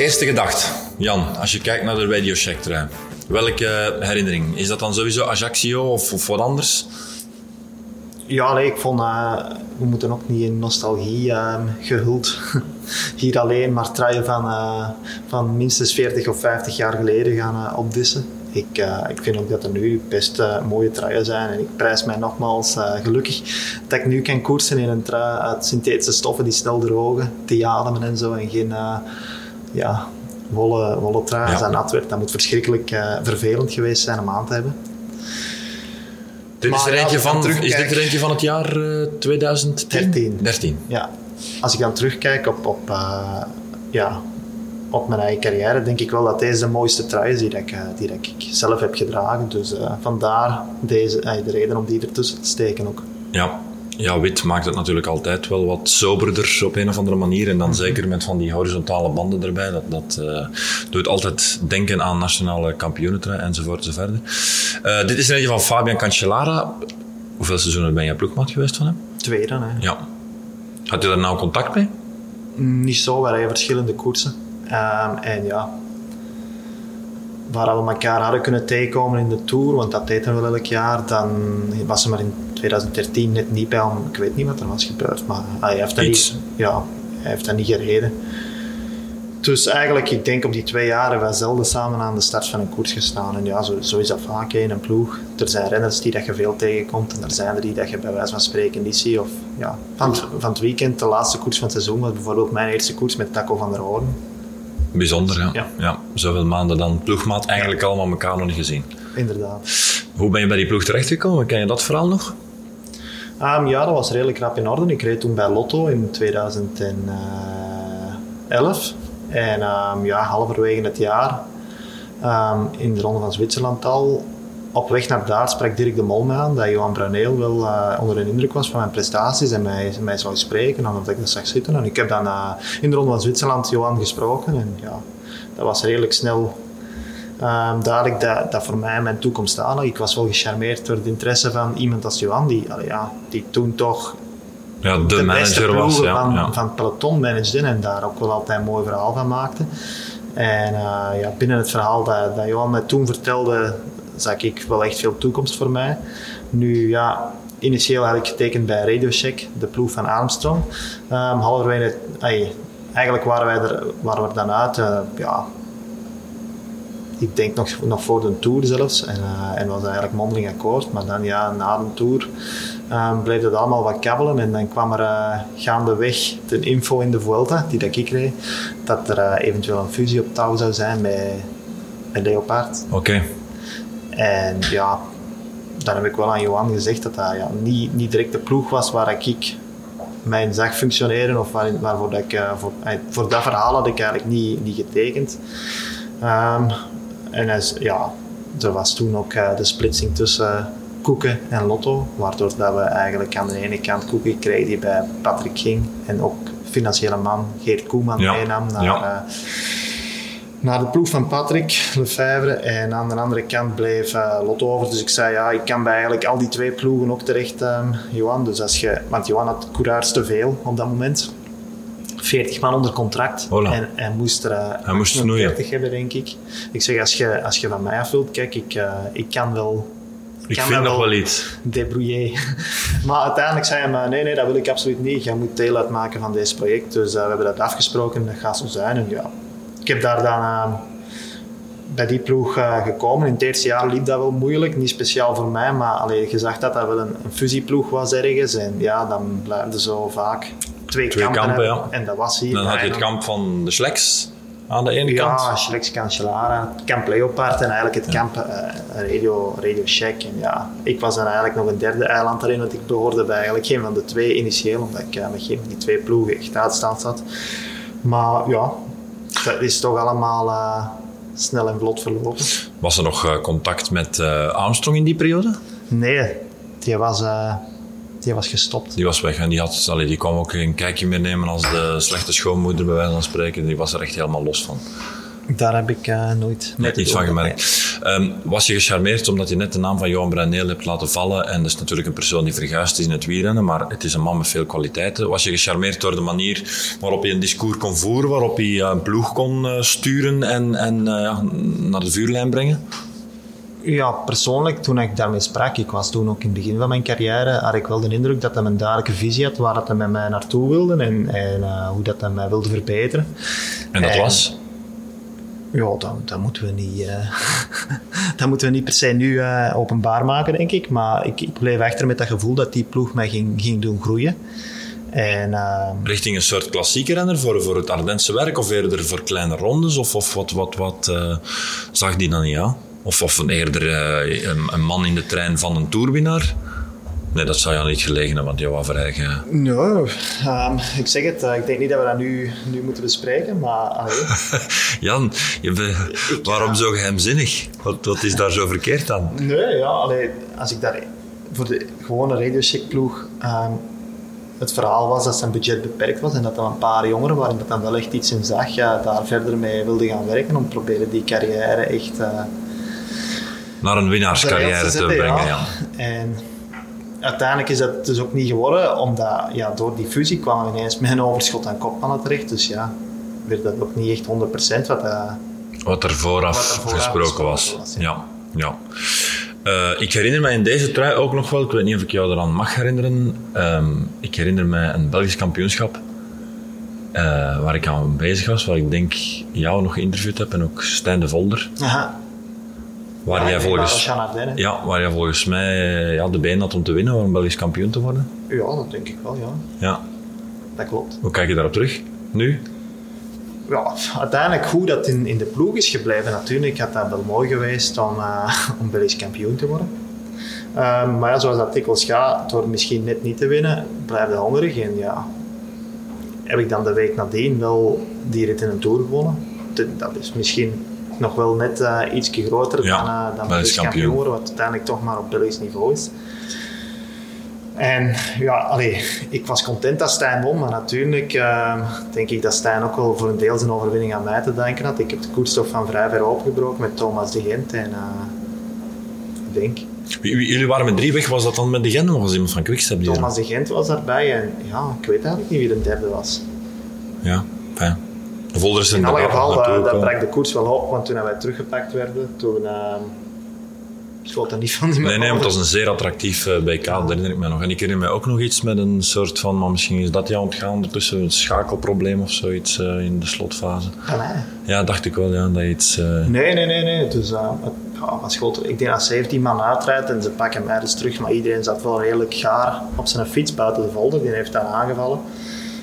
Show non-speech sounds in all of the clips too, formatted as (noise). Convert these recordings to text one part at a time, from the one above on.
Eerste gedachte, Jan, als je kijkt naar de Radio Shack trui. Welke herinnering? Is dat dan sowieso Ajaccio of, of wat anders? Ja, nee, ik vond, uh, we moeten ook niet in nostalgie uh, gehuld. (laughs) Hier alleen maar truien van, uh, van minstens 40 of 50 jaar geleden gaan opdissen. Ik, ik vind ook dat er nu best mooie truien zijn. En ik prijs mij nogmaals gelukkig dat ik nu kan koersen in een trui uit synthetische stoffen die snel drogen, die ademen en zo. En geen ja, wollen, wollen trui als dat nat werd. Dat moet verschrikkelijk vervelend geweest zijn om aan te hebben. Dit is, er eentje van, is dit er eentje van het jaar uh, 2013? 13. Ja. Als ik dan terugkijk op, op, uh, ja, op mijn eigen carrière, denk ik wel dat deze de mooiste trui is die, ik, eh, die ik zelf heb gedragen. Dus vandaar deze, de reden om die ertussen te steken ook. Ja, ja, wit maakt het natuurlijk altijd wel wat soberder op een of andere manier. En dan mhm. zeker met van die horizontale banden erbij. Dat, dat uh, doet altijd denken aan nationale kampioenentrui enzovoort enzovoort. Uh, dit is een van Fabian Cancellara. Hoeveel seizoenen ben je ploegmaat geweest van hem? Twee dan, hè. Ja. Had je daar nou contact mee? Niet zo, we rijden verschillende koersen. Um, en ja, waar we elkaar hadden kunnen tegenkomen in de Tour, want dat deden we elk jaar, dan was ze maar in 2013 net niet bij hem. Ik weet niet wat er was gebeurd, maar hij heeft dat, niet, ja, hij heeft dat niet gereden. Dus eigenlijk, ik denk op die twee jaren hebben we zelden samen aan de start van een koers gestaan. En ja, zo, zo is dat vaak in een ploeg. Er zijn renners die dat je veel tegenkomt en er zijn er die dat je bij wijze van spreken niet ziet. Of, ja, van, van het weekend, de laatste koers van het seizoen, was bijvoorbeeld mijn eerste koers met Taco van der Hoorn. Bijzonder, ja. ja. ja. Zoveel maanden dan ploegmaat, eigenlijk allemaal elkaar nog niet gezien. Inderdaad. Hoe ben je bij die ploeg terechtgekomen? Ken je dat verhaal nog? Um, ja, dat was redelijk rap in orde. Ik reed toen bij Lotto in 2011. En um, ja, halverwege het jaar um, in de Ronde van Zwitserland al. Op weg naar daar sprak Dirk de Mol mij aan dat Johan Bruneel wel uh, onder de indruk was van mijn prestaties en mij, mij zou spreken omdat ik dat zag zitten. En ik heb dan uh, in de Ronde van Zwitserland Johan gesproken en ja, dat was redelijk snel Um, duidelijk dat, dat voor mij mijn toekomst aanlag. Ik was wel gecharmeerd door het interesse van iemand als Johan, die, allee, ja, die toen toch ja, de, de manager was. Ja, van, ja. van het peloton en daar ook wel altijd een mooi verhaal van maakte. En uh, ja, binnen het verhaal dat, dat Johan mij toen vertelde, zag ik wel echt veel toekomst voor mij. Nu, ja, initieel had ik getekend bij Radio Shack, de ploeg van Armstrong. Um, halverwege, eigenlijk waren wij er, waren we dan uit. Uh, ja, ik denk nog, nog voor de Tour zelfs. En, uh, en was eigenlijk mondeling akkoord. Maar dan ja, na de Tour um, bleef het allemaal wat kabbelen. En dan kwam er uh, gaandeweg de info in de Vuelta, die dat ik kreeg, dat er eventueel een fusie op touw zou zijn met, met Leopard. Oké. En ja, dan heb ik wel aan Johan gezegd dat dat ja, niet, niet direct de ploeg was waar ik mijn zag functioneren of waar, waarvoor dat ik, voor, voor dat verhaal had ik eigenlijk niet, niet getekend. Um, en ja, er was toen ook uh, de splitsing tussen Koeken en Lotto, waardoor dat we eigenlijk aan de ene kant Koeken kregen die bij Patrick ging en ook financiële man Geert Koeman ja. meenam naar, ja. Naar de ploeg van Patrick Lefevre. En aan de andere kant bleef uh, Lotto over. Dus ik zei, ja, ik kan bij eigenlijk al die twee ploegen ook terecht, um, Johan. Dus als je, want Johan had coureurs te veel op dat moment. 40 man onder contract. En hij moest er uh, hij moest 40 hebben, denk ik. Ik zeg, als je, als je van mij afvult, kijk, ik, uh, ik kan wel... Ik, ik vind nog wel iets. Debrouiller. (laughs) maar uiteindelijk zei hij, nee, nee, dat wil ik absoluut niet. Je moet deel uitmaken van deze project. Dus we hebben dat afgesproken en dat gaat zo zijn. En ja, heb daar dan bij die ploeg uh, gekomen. In het eerste jaar liep dat wel moeilijk, niet speciaal voor mij, maar allee, je zag dat dat wel een, een fusieploeg was ergens. En ja, dan blijfde zo vaak twee, twee kampen, kampen ja. En dat was hier. Dan had je het kamp van de Sleks aan de ene ja, kant. Ja, Sleks Cancellara, het kamp Leopard en eigenlijk het kamp uh, Radio, Radio Shack. En ja, ik was dan eigenlijk nog een derde eiland erin, want ik behoorde bij eigenlijk geen van de twee initieel, omdat ik uh, met geen van die twee ploegen echt uitstaand zat. Maar ja, dat is toch allemaal uh, snel en vlot verlopen. Was er nog contact met Armstrong in die periode? Nee, die was die was gestopt. Die was weg en die, had, allee, die kwam ook een kijkje meer nemen als de slechte schoonmoeder, bij wijze van spreken. Die was er echt helemaal los van. Daar heb ik uh, nooit nee, iets van gemerkt. Um, was je gecharmeerd omdat je net de naam van Johan Bruineel hebt laten vallen? En dat is natuurlijk een persoon die verguisd is in het wielrennen, maar het is een man met veel kwaliteiten. Was je gecharmeerd door de manier waarop hij een discours kon voeren, waarop hij uh, een ploeg kon uh, sturen en, en naar de vuurlijn brengen? Ja, persoonlijk, toen ik daarmee sprak, ik was toen ook in het begin van mijn carrière, had ik wel de indruk dat hij een duidelijke visie had waar dat hij met mij naartoe wilde en, en uh, hoe dat hij mij wilde verbeteren. En dat en, was? Ja, dat, dat, moeten we niet, (laughs) uh, dat moeten we niet per se nu uh, openbaar maken, denk ik. Maar ik, ik bleef achter met dat gevoel dat die ploeg mij ging, ging doen groeien. En, uh, Richting een soort klassieke renner voor, voor het Ardense werk of eerder voor kleine rondes? Of, of wat, wat, wat zag die dan niet aan? Of, of eerder uh, een, een, man in de trein van een toerwinnaar? Nee, dat zou je niet gelegen hebben, want Verheijen... Nee, um, ik zeg het, uh, ik denk niet dat we dat nu, nu moeten bespreken, maar... (laughs) Jan, je ik, waarom zo geheimzinnig? Wat, wat is daar zo verkeerd aan? Nee, ja, allee, als ik daar voor de gewone radiocheck ploeg... Um, het verhaal was dat zijn budget beperkt was en dat er een paar jongeren waarin dat dan wel echt iets in zag, ja, daar verder mee wilde gaan werken om te proberen die carrière echt... Uh, naar een winnaarscarrière te, te brengen. Ja. En uiteindelijk is dat dus ook niet geworden, omdat ja, door die fusie kwamen we ineens met een overschot aan kopmannen terecht. Dus ja, werd dat ook niet echt 100% wat, uh, wat er vooraf, wat er vooraf gesproken was. was ja. ja. Uh, ik herinner me in deze trui ook nog wel, ik weet niet of ik jou eraan mag herinneren, um, ik herinner me een Belgisch kampioenschap uh, waar ik aan bezig was, waar ik denk jou nog geïnterviewd heb en ook Stijn de Volder. Aha. Waar, ja, jij volgens, ja, waar jij volgens mij ja, de been had om te winnen, om Belgisch kampioen te worden. Ja, dat denk ik wel, ja. Ja. Dat klopt. Hoe kijk je daarop terug, nu? Ja, uiteindelijk goed dat in, in de ploeg is gebleven natuurlijk. had dat wel mooi geweest om, uh, (laughs) om Belgisch kampioen te worden. Um, maar ja, zoals dat dikwijls gaat, door misschien net niet te winnen, blijf je hongerig. En ja, heb ik dan de week nadien wel die rit in een Tour gewonnen. Dat is misschien nog wel net uh, iets groter ja, dan, uh, dan Belgisch kampioen, worden, wat uiteindelijk toch maar op Belgisch niveau is. En ja, allee, ik was content dat Stijn won, maar natuurlijk uh, denk ik dat Stijn ook wel voor een deel zijn overwinning aan mij te danken had. Ik heb de koerstof van vrij ver opgebroken met Thomas de Gent en ik denk... Jullie waren met drie weg, was dat dan met de Gent of was iemand van Quickstep? Thomas de Gent was daarbij en ja, ik weet eigenlijk niet wie de derde was. Ja, in alle geval, dat, dat brak de koers wel op, want toen wij teruggepakt werden, toen uh, schoot dat niet van die Nee, nee, het was een zeer attractief uh, BK, dat herinner ik me nog. En ik herinner me ook nog iets met een soort van, maar misschien is dat jou ontgaan, tussen een schakelprobleem of zoiets uh, in de slotfase. Ja, nee. Ja, dacht ik wel, ja, dat iets... Nee, nee, nee, nee. Dus, ja, schoot, ik denk dat 17 man uitrijdt en ze pakken mij dus terug, maar iedereen zat wel redelijk gaar op zijn fiets buiten de volder, die heeft daar aangevallen.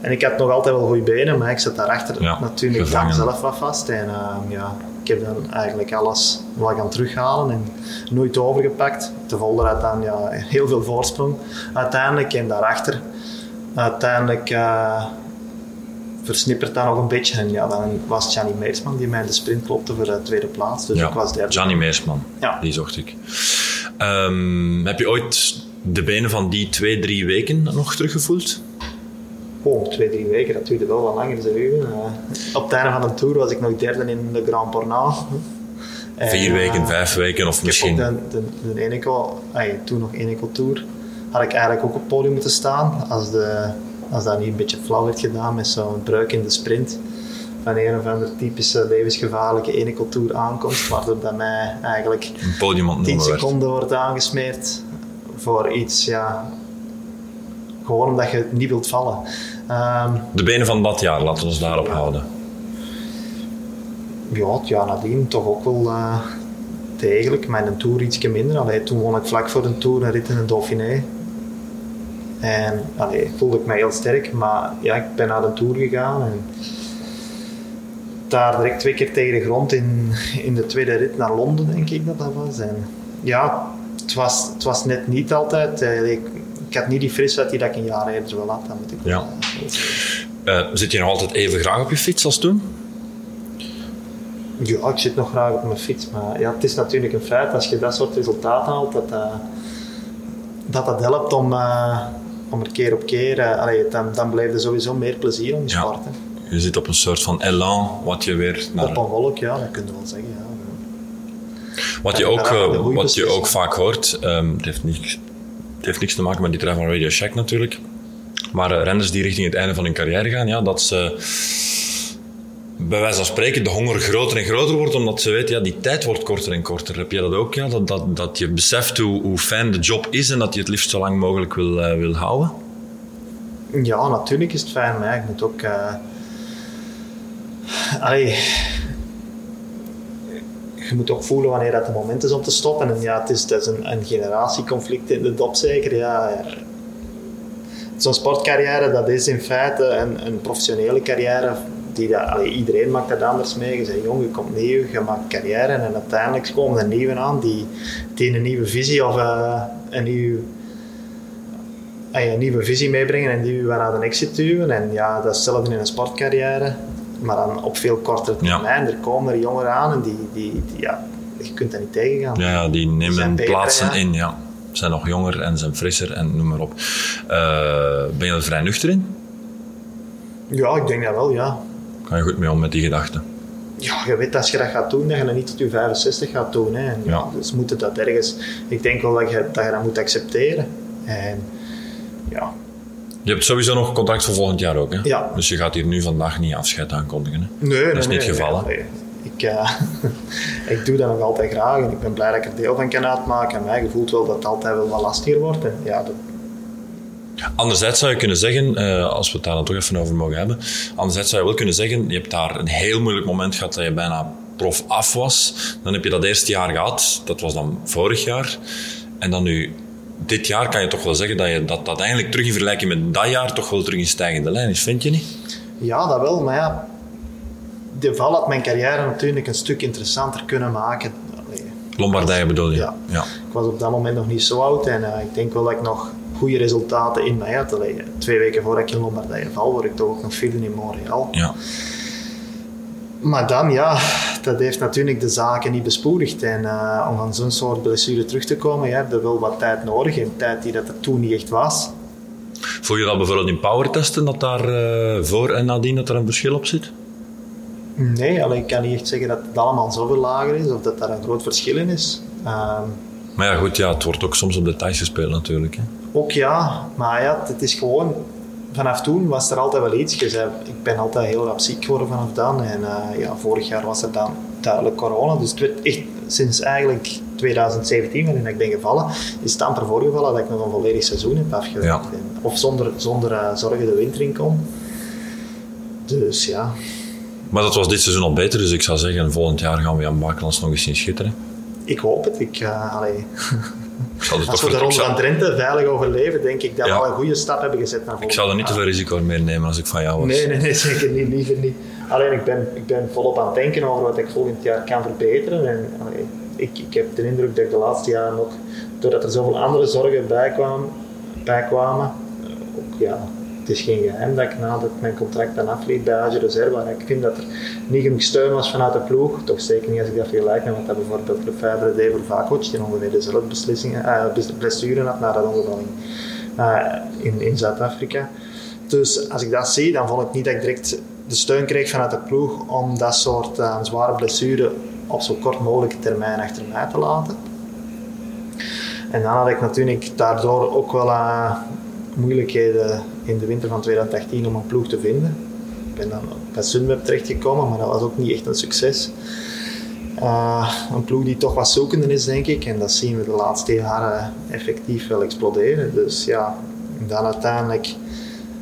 En ik had nog altijd wel goede benen, maar ik zat daarachter ja, natuurlijk zelf wat vast. En uh, ja, ik heb dan eigenlijk alles wat gaan terughalen en nooit overgepakt. De volder had dan ja, heel veel voorsprong uiteindelijk. En daarachter uiteindelijk uh, versnippert dat nog een beetje. En ja, dan was Gianni Meersman die mij de sprint klopte voor de tweede plaats. Dus ja, ik was derde. Gianni Meersman, ja. die zocht ik. Um, heb je ooit de benen van die twee, drie weken nog teruggevoeld? Oh, twee, drie weken, dat duurde wel wat langer. Zeg. Uh, op het einde van de tour was ik nog derde in de Grand Pornaal. Vier weken, uh, vijf weken of misschien... de, de, de Eneco, ay, toen nog Eneco Tour, had ik eigenlijk ook op het podium moeten staan. Als, de, als dat niet een beetje flauw werd gedaan met zo'n breuk in de sprint van een of andere typische levensgevaarlijke Eneco Tour aankomst, waardoor dat mij eigenlijk een podium 10 seconden wordt aangesmeerd voor iets, ja, gewoon omdat je niet wilt vallen. Um, de benen van dat jaar, laten we ons daarop houden. Ja, het jaar nadien toch ook wel uh, degelijk. Een Tour ietsje minder. Allee, toen won ik vlak voor de Tour een rit in de Dauphiné. En allee, voelde ik mij heel sterk. Maar ja, ik ben naar de Tour gegaan. En daar direct twee keer tegen de grond in, in de tweede rit naar Londen, denk ik dat dat was. En ja, het was, het was net niet altijd. Ik, ik had niet die frisheid die dat ik een jaar eerder wel had. Dan moet ik ja. Uh, zit je nog altijd even graag op je fiets als toen? Ja, ik zit nog graag op mijn fiets. Maar ja, het is natuurlijk een feit, als je dat soort resultaten haalt, dat uh, dat, dat helpt om, uh, om er keer op keer... allee, dan, dan blijft er sowieso meer plezier om te sporten. je zit op een soort van elan, wat je weer naar... Op een wolk, ja, dat kun je wel zeggen. Ja. Wat je Ja, ook, eh, wat je ook vaak hoort, ehm, het, heeft niks, het heeft niks te maken met die trui van Radio Shack natuurlijk, maar eh, renners die richting het einde van hun carrière gaan, ja, dat ze bij wijze van spreken de honger groter en groter wordt, omdat ze weten, ja, die tijd wordt korter en korter. Heb je dat ook, ja? Dat, dat, dat je beseft hoe, hoe fijn de job is en dat je het liefst zo lang mogelijk wil, eh, wil houden? Ja, natuurlijk is het fijn, maar je moet ook. eh je moet ook voelen wanneer dat het moment is om te stoppen. En ja, het is, is een, een generatieconflict in de dop zeker. Ja. Zo'n sportcarrière, dat is in feite een, een professionele carrière. Die dat, allee, iedereen maakt dat anders mee. Je bent jong, je komt nieuw, je maakt carrière. En uiteindelijk komen er nieuwe aan die, die een nieuwe visie of eh, een nieuw een nieuwe visie meebrengen en die je weer aan de exit duwen. En ja, dat is hetzelfde in een sportcarrière, maar dan op veel kortere Ja. termijn. Er komen er jongeren aan en die, die, die- ja, je kunt dat niet tegengaan. Ja, ja die nemen plaatsen in, ja. Zijn nog jonger en zijn frisser en noem maar op. Eh, ben je er vrij nuchter in? Ja, ik denk dat wel, ja. Ga je goed mee om met die gedachten? Ja, je weet als je dat gaat doen, dat je dat niet tot je 65 gaat doen. Hè. En, ja. Dus moet het dat ergens... Ik denk wel dat je dat, je dat moet accepteren. En ja, Je hebt sowieso nog contract voor volgend jaar ook, hè? Ja. Dus je gaat hier nu vandaag niet afscheid aankondigen, hè? Nee, nee, is niet nee, het geval, nee, nee. Ik, eh, (laughs) ik doe dat nog altijd graag en ik ben blij dat ik er deel van kan uitmaken. En mij gevoelt wel dat het altijd wel wat lastiger wordt. En ja, dat, Anderzijds zou je kunnen zeggen, eh, als we het daar dan toch even over mogen hebben, anderzijds zou je wel kunnen zeggen, je hebt daar een heel moeilijk moment gehad dat je bijna prof af was. Dan heb je dat eerste jaar gehad, dat was dan vorig jaar. En dan nu, dit jaar kan je toch wel zeggen dat je dat, dat eigenlijk terug in vergelijking met dat jaar toch wel terug in stijgende lijn is, vind je niet? ja, dat wel. Maar ja, de val had mijn carrière natuurlijk een stuk interessanter kunnen maken. Allee, Lombardije bedoel je? Ja. ja. Ik was op dat moment nog niet zo oud en eh, ik denk wel dat ik nog goede resultaten in mij had. Allee, twee weken voordat ik in Lombardije val, word ik toch ook nog vierde in Montreal. ja. Maar dan, ja, dat heeft natuurlijk de zaken niet bespoedigd. En eh, om aan zo'n soort blessure terug te komen, je wel wat tijd nodig. En tijd die dat er toen niet echt was. Voel je dat bijvoorbeeld in powertesten, dat daar eh, voor en nadien dat er een verschil op zit? Nee, alleen ik kan niet echt zeggen dat het allemaal zoveel lager is of dat daar een groot verschil in is. Ehm, Maar ja, goed, ja, het wordt ook soms op details gespeeld natuurlijk. Hè. ook ja, maar ja, het is gewoon... Vanaf toen was er altijd wel iets. Ik ben altijd heel rap ziek geworden vanaf dan. En eh, ja, vorig jaar was er dan duidelijk corona. Dus het werd echt sinds eigenlijk 2017, waarin ik ben gevallen, is het amper voorgevallen dat ik nog een volledig seizoen heb. Ja. En- Of zonder, zonder eh, zorgen de winter in kon. Dus ja, Maar dat was dit seizoen al beter, dus ik zou zeggen, volgend jaar gaan we Jan Bakelands nog eens zien schitteren. ik hoop het. Ik, eh, allee. Ik zou Als we de Ronde van Drenthe veilig overleven, denk ik dat Ja. we al een goede stap hebben gezet naar Ik zou er niet te veel risico meer nemen als ik van jou was. Nee, nee, nee, (laughs) zeker niet. Liever niet. Alleen ik ben, ik ben volop aan het denken over wat ik volgend jaar kan verbeteren. En allee, ik, ik heb de indruk dat ik de laatste jaren nog, doordat er zoveel andere zorgen bij kwamen, bij kwamen eh, ook, ja, het is geen geheim dat ik nadat mijn contract dan afliep bij Age Reserve, ik vind dat er niet genoeg steun was vanuit de ploeg, toch zeker niet als ik dat vergelijk met wat dat bijvoorbeeld Lefebvre deed voor Vakoc, die ongeveer dezelfde beslissingen, eh, bes- blessuren had na dat ongeval in, eh, in, in Zuid-Afrika. Dus als ik dat zie, dan vond ik niet dat ik direct de steun kreeg vanuit de ploeg om dat soort eh, zware blessure op zo kort mogelijke termijn achter mij te laten. En dan had ik natuurlijk daardoor ook wel eh, moeilijkheden in de winter van 2018 om een ploeg te vinden. Ik ben dan bij Sunweb terechtgekomen, maar dat was ook niet echt een succes. Eh, een ploeg die toch wat zoekende is, denk ik. En dat zien we de laatste jaren effectief wel exploderen. Dus ja, dan uiteindelijk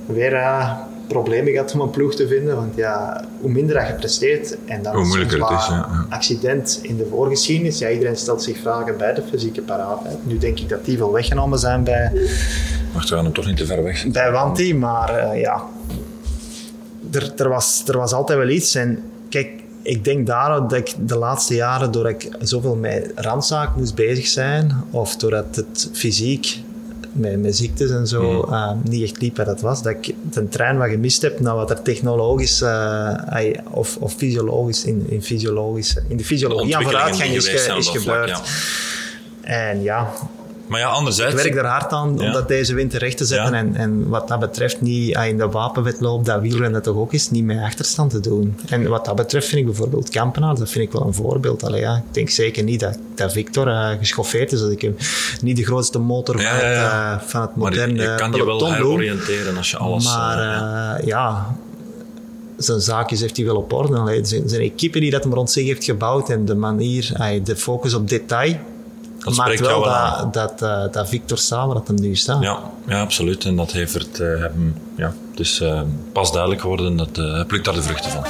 weer eh, problemen gehad om een ploeg te vinden. Want ja, hoe minder dat je presteert en dan Hoe zo'n moeilijker het is, ja. accident in de voorgeschiedenis. Ja, iedereen stelt zich vragen bij de fysieke paraatheid. Nu denk ik dat die wel weggenomen zijn bij, Wacht, we gaan hem toch niet te ver weg. bij Wanti, maar eh, ja, er, er, was, er was altijd wel iets. En kijk, ik denk daarom dat ik de laatste jaren, doordat ik zoveel met randzaken moest bezig zijn, of doordat het fysiek met, met ziektes en zo eh, niet echt liep wat het was, dat ik de trein wat gemist heb naar wat er technologisch eh, of, of fysiologisch in, in, fysiologisch, in de fysiologie aan vooruitgang is, ge- is dat gebeurd. En ja, Maar ja, anderzijds... Ik werk er hard aan om Ja. dat deze winter recht te zetten. Ja. En, en wat dat betreft niet ah, in de wapenwedloop, dat wielrennen toch ook is, niet met achterstand te doen. En wat dat betreft vind ik bijvoorbeeld Kampenaar, dat vind ik wel een voorbeeld. Allee, ja, ik denk zeker niet dat, dat Victor eh, geschoffeerd is. Dat ik hem niet de grootste motor Ja, van. Het, eh, van het Maar je, moderne je kan je wel heroriënteren als je alles... Maar eh, ja. eh, zijn zaakjes heeft hij wel op orde. Zijn, zijn equipe die dat hem rond zich heeft gebouwd en de manier, de focus op detail, Dat maakt wel dat, dat, eh, dat Victor Samen dat hem nu staat. Ja, ja, absoluut. En dat heeft het, eh, hem, ja, dus eh, pas duidelijk geworden dat plukt daar de vruchten van.